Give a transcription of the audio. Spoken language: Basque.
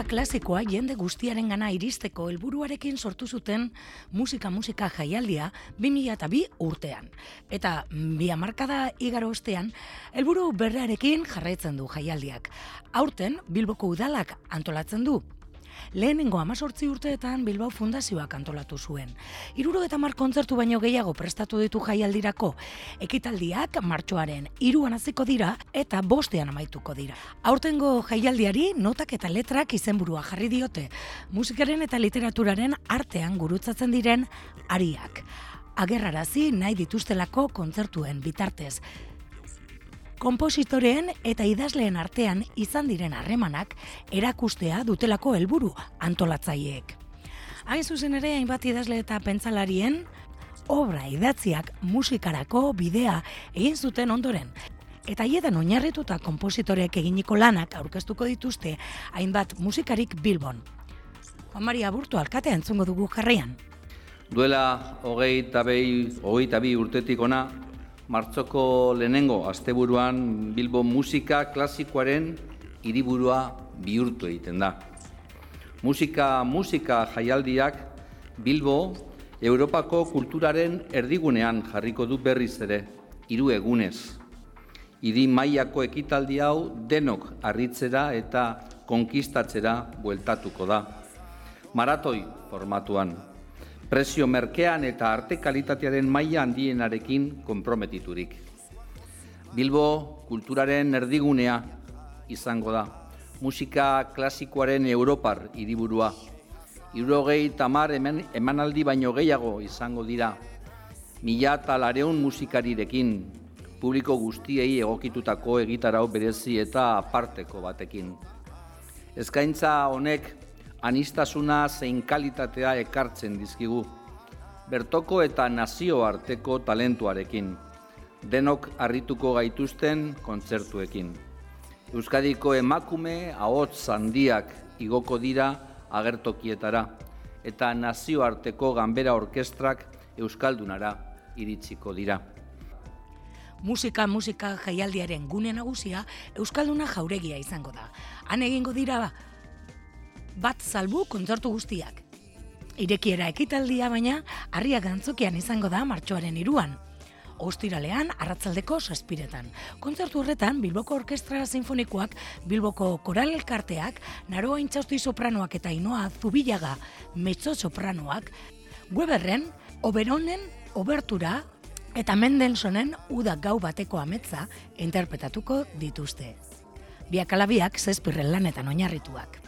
klasikoa jende guztiaren gana iristeko helburuarekin sortu zuten musika-musika jaialdia 2002 urtean. Eta bi amarkada igaro ostean, helburu berrearekin jarraitzen du jaialdiak. Aurten, Bilboko udalak antolatzen du lehenengo amazortzi urteetan Bilbao Fundazioak antolatu zuen. Iruro eta mar kontzertu baino gehiago prestatu ditu jaialdirako, ekitaldiak martxoaren iruan aziko dira eta bostean amaituko dira. Aurtengo jaialdiari notak eta letrak izenburua jarri diote, musikaren eta literaturaren artean gurutzatzen diren ariak. Agerrarazi nahi dituztelako kontzertuen bitartez, Kompositoreen eta idazleen artean izan diren harremanak erakustea dutelako helburu antolatzaileek. Hain zuzen ere hainbat idazle eta pentsalarien obra idatziak musikarako bidea egin zuten ondoren. Eta hiedan oinarrituta kompositoreek eginiko lanak aurkeztuko dituzte hainbat musikarik Bilbon. Juan Maria Burto alkatea entzungo dugu jarraian. Duela hogei eta bi urtetik ona, martzoko lehenengo asteburuan Bilbo musika klasikoaren hiriburua bihurtu egiten da. Musika musika jaialdiak Bilbo Europako kulturaren erdigunean jarriko du berriz ere, hiru egunez. Hiri mailako ekitaldi hau denok harritzera eta konkistatzera bueltatuko da. Maratoi formatuan prezio merkean eta arte kalitatearen maila handienarekin konprometiturik. Bilbo kulturaren erdigunea izango da. Musika klasikoaren Europar hiriburua. Irogei tamar eman, emanaldi baino gehiago izango dira. Mila eta lareun musikarirekin, publiko guztiei egokitutako egitarau berezi eta aparteko batekin. Eskaintza honek anistasuna zein kalitatea ekartzen dizkigu, bertoko eta nazioarteko talentuarekin, denok harrituko gaituzten kontzertuekin. Euskadiko emakume ahots handiak igoko dira agertokietara, eta nazioarteko ganbera orkestrak Euskaldunara iritsiko dira. Musika, musika jaialdiaren gune nagusia Euskalduna jauregia izango da. Han egingo dira bat salbu kontzertu guztiak. Irekiera ekitaldia baina, harria gantzokian izango da martxoaren iruan. Ostiralean, arratzaldeko saspiretan. Kontzertu horretan, Bilboko Orkestra Sinfonikoak, Bilboko Koral Elkarteak, Naroa Intxausti Sopranoak eta Inoa Zubilaga Metzo Sopranoak, Weberren, Oberonen, Obertura, eta Mendelsonen Uda Gau Bateko Ametza interpretatuko dituzte. Biak alabiak zespirren lanetan oinarrituak.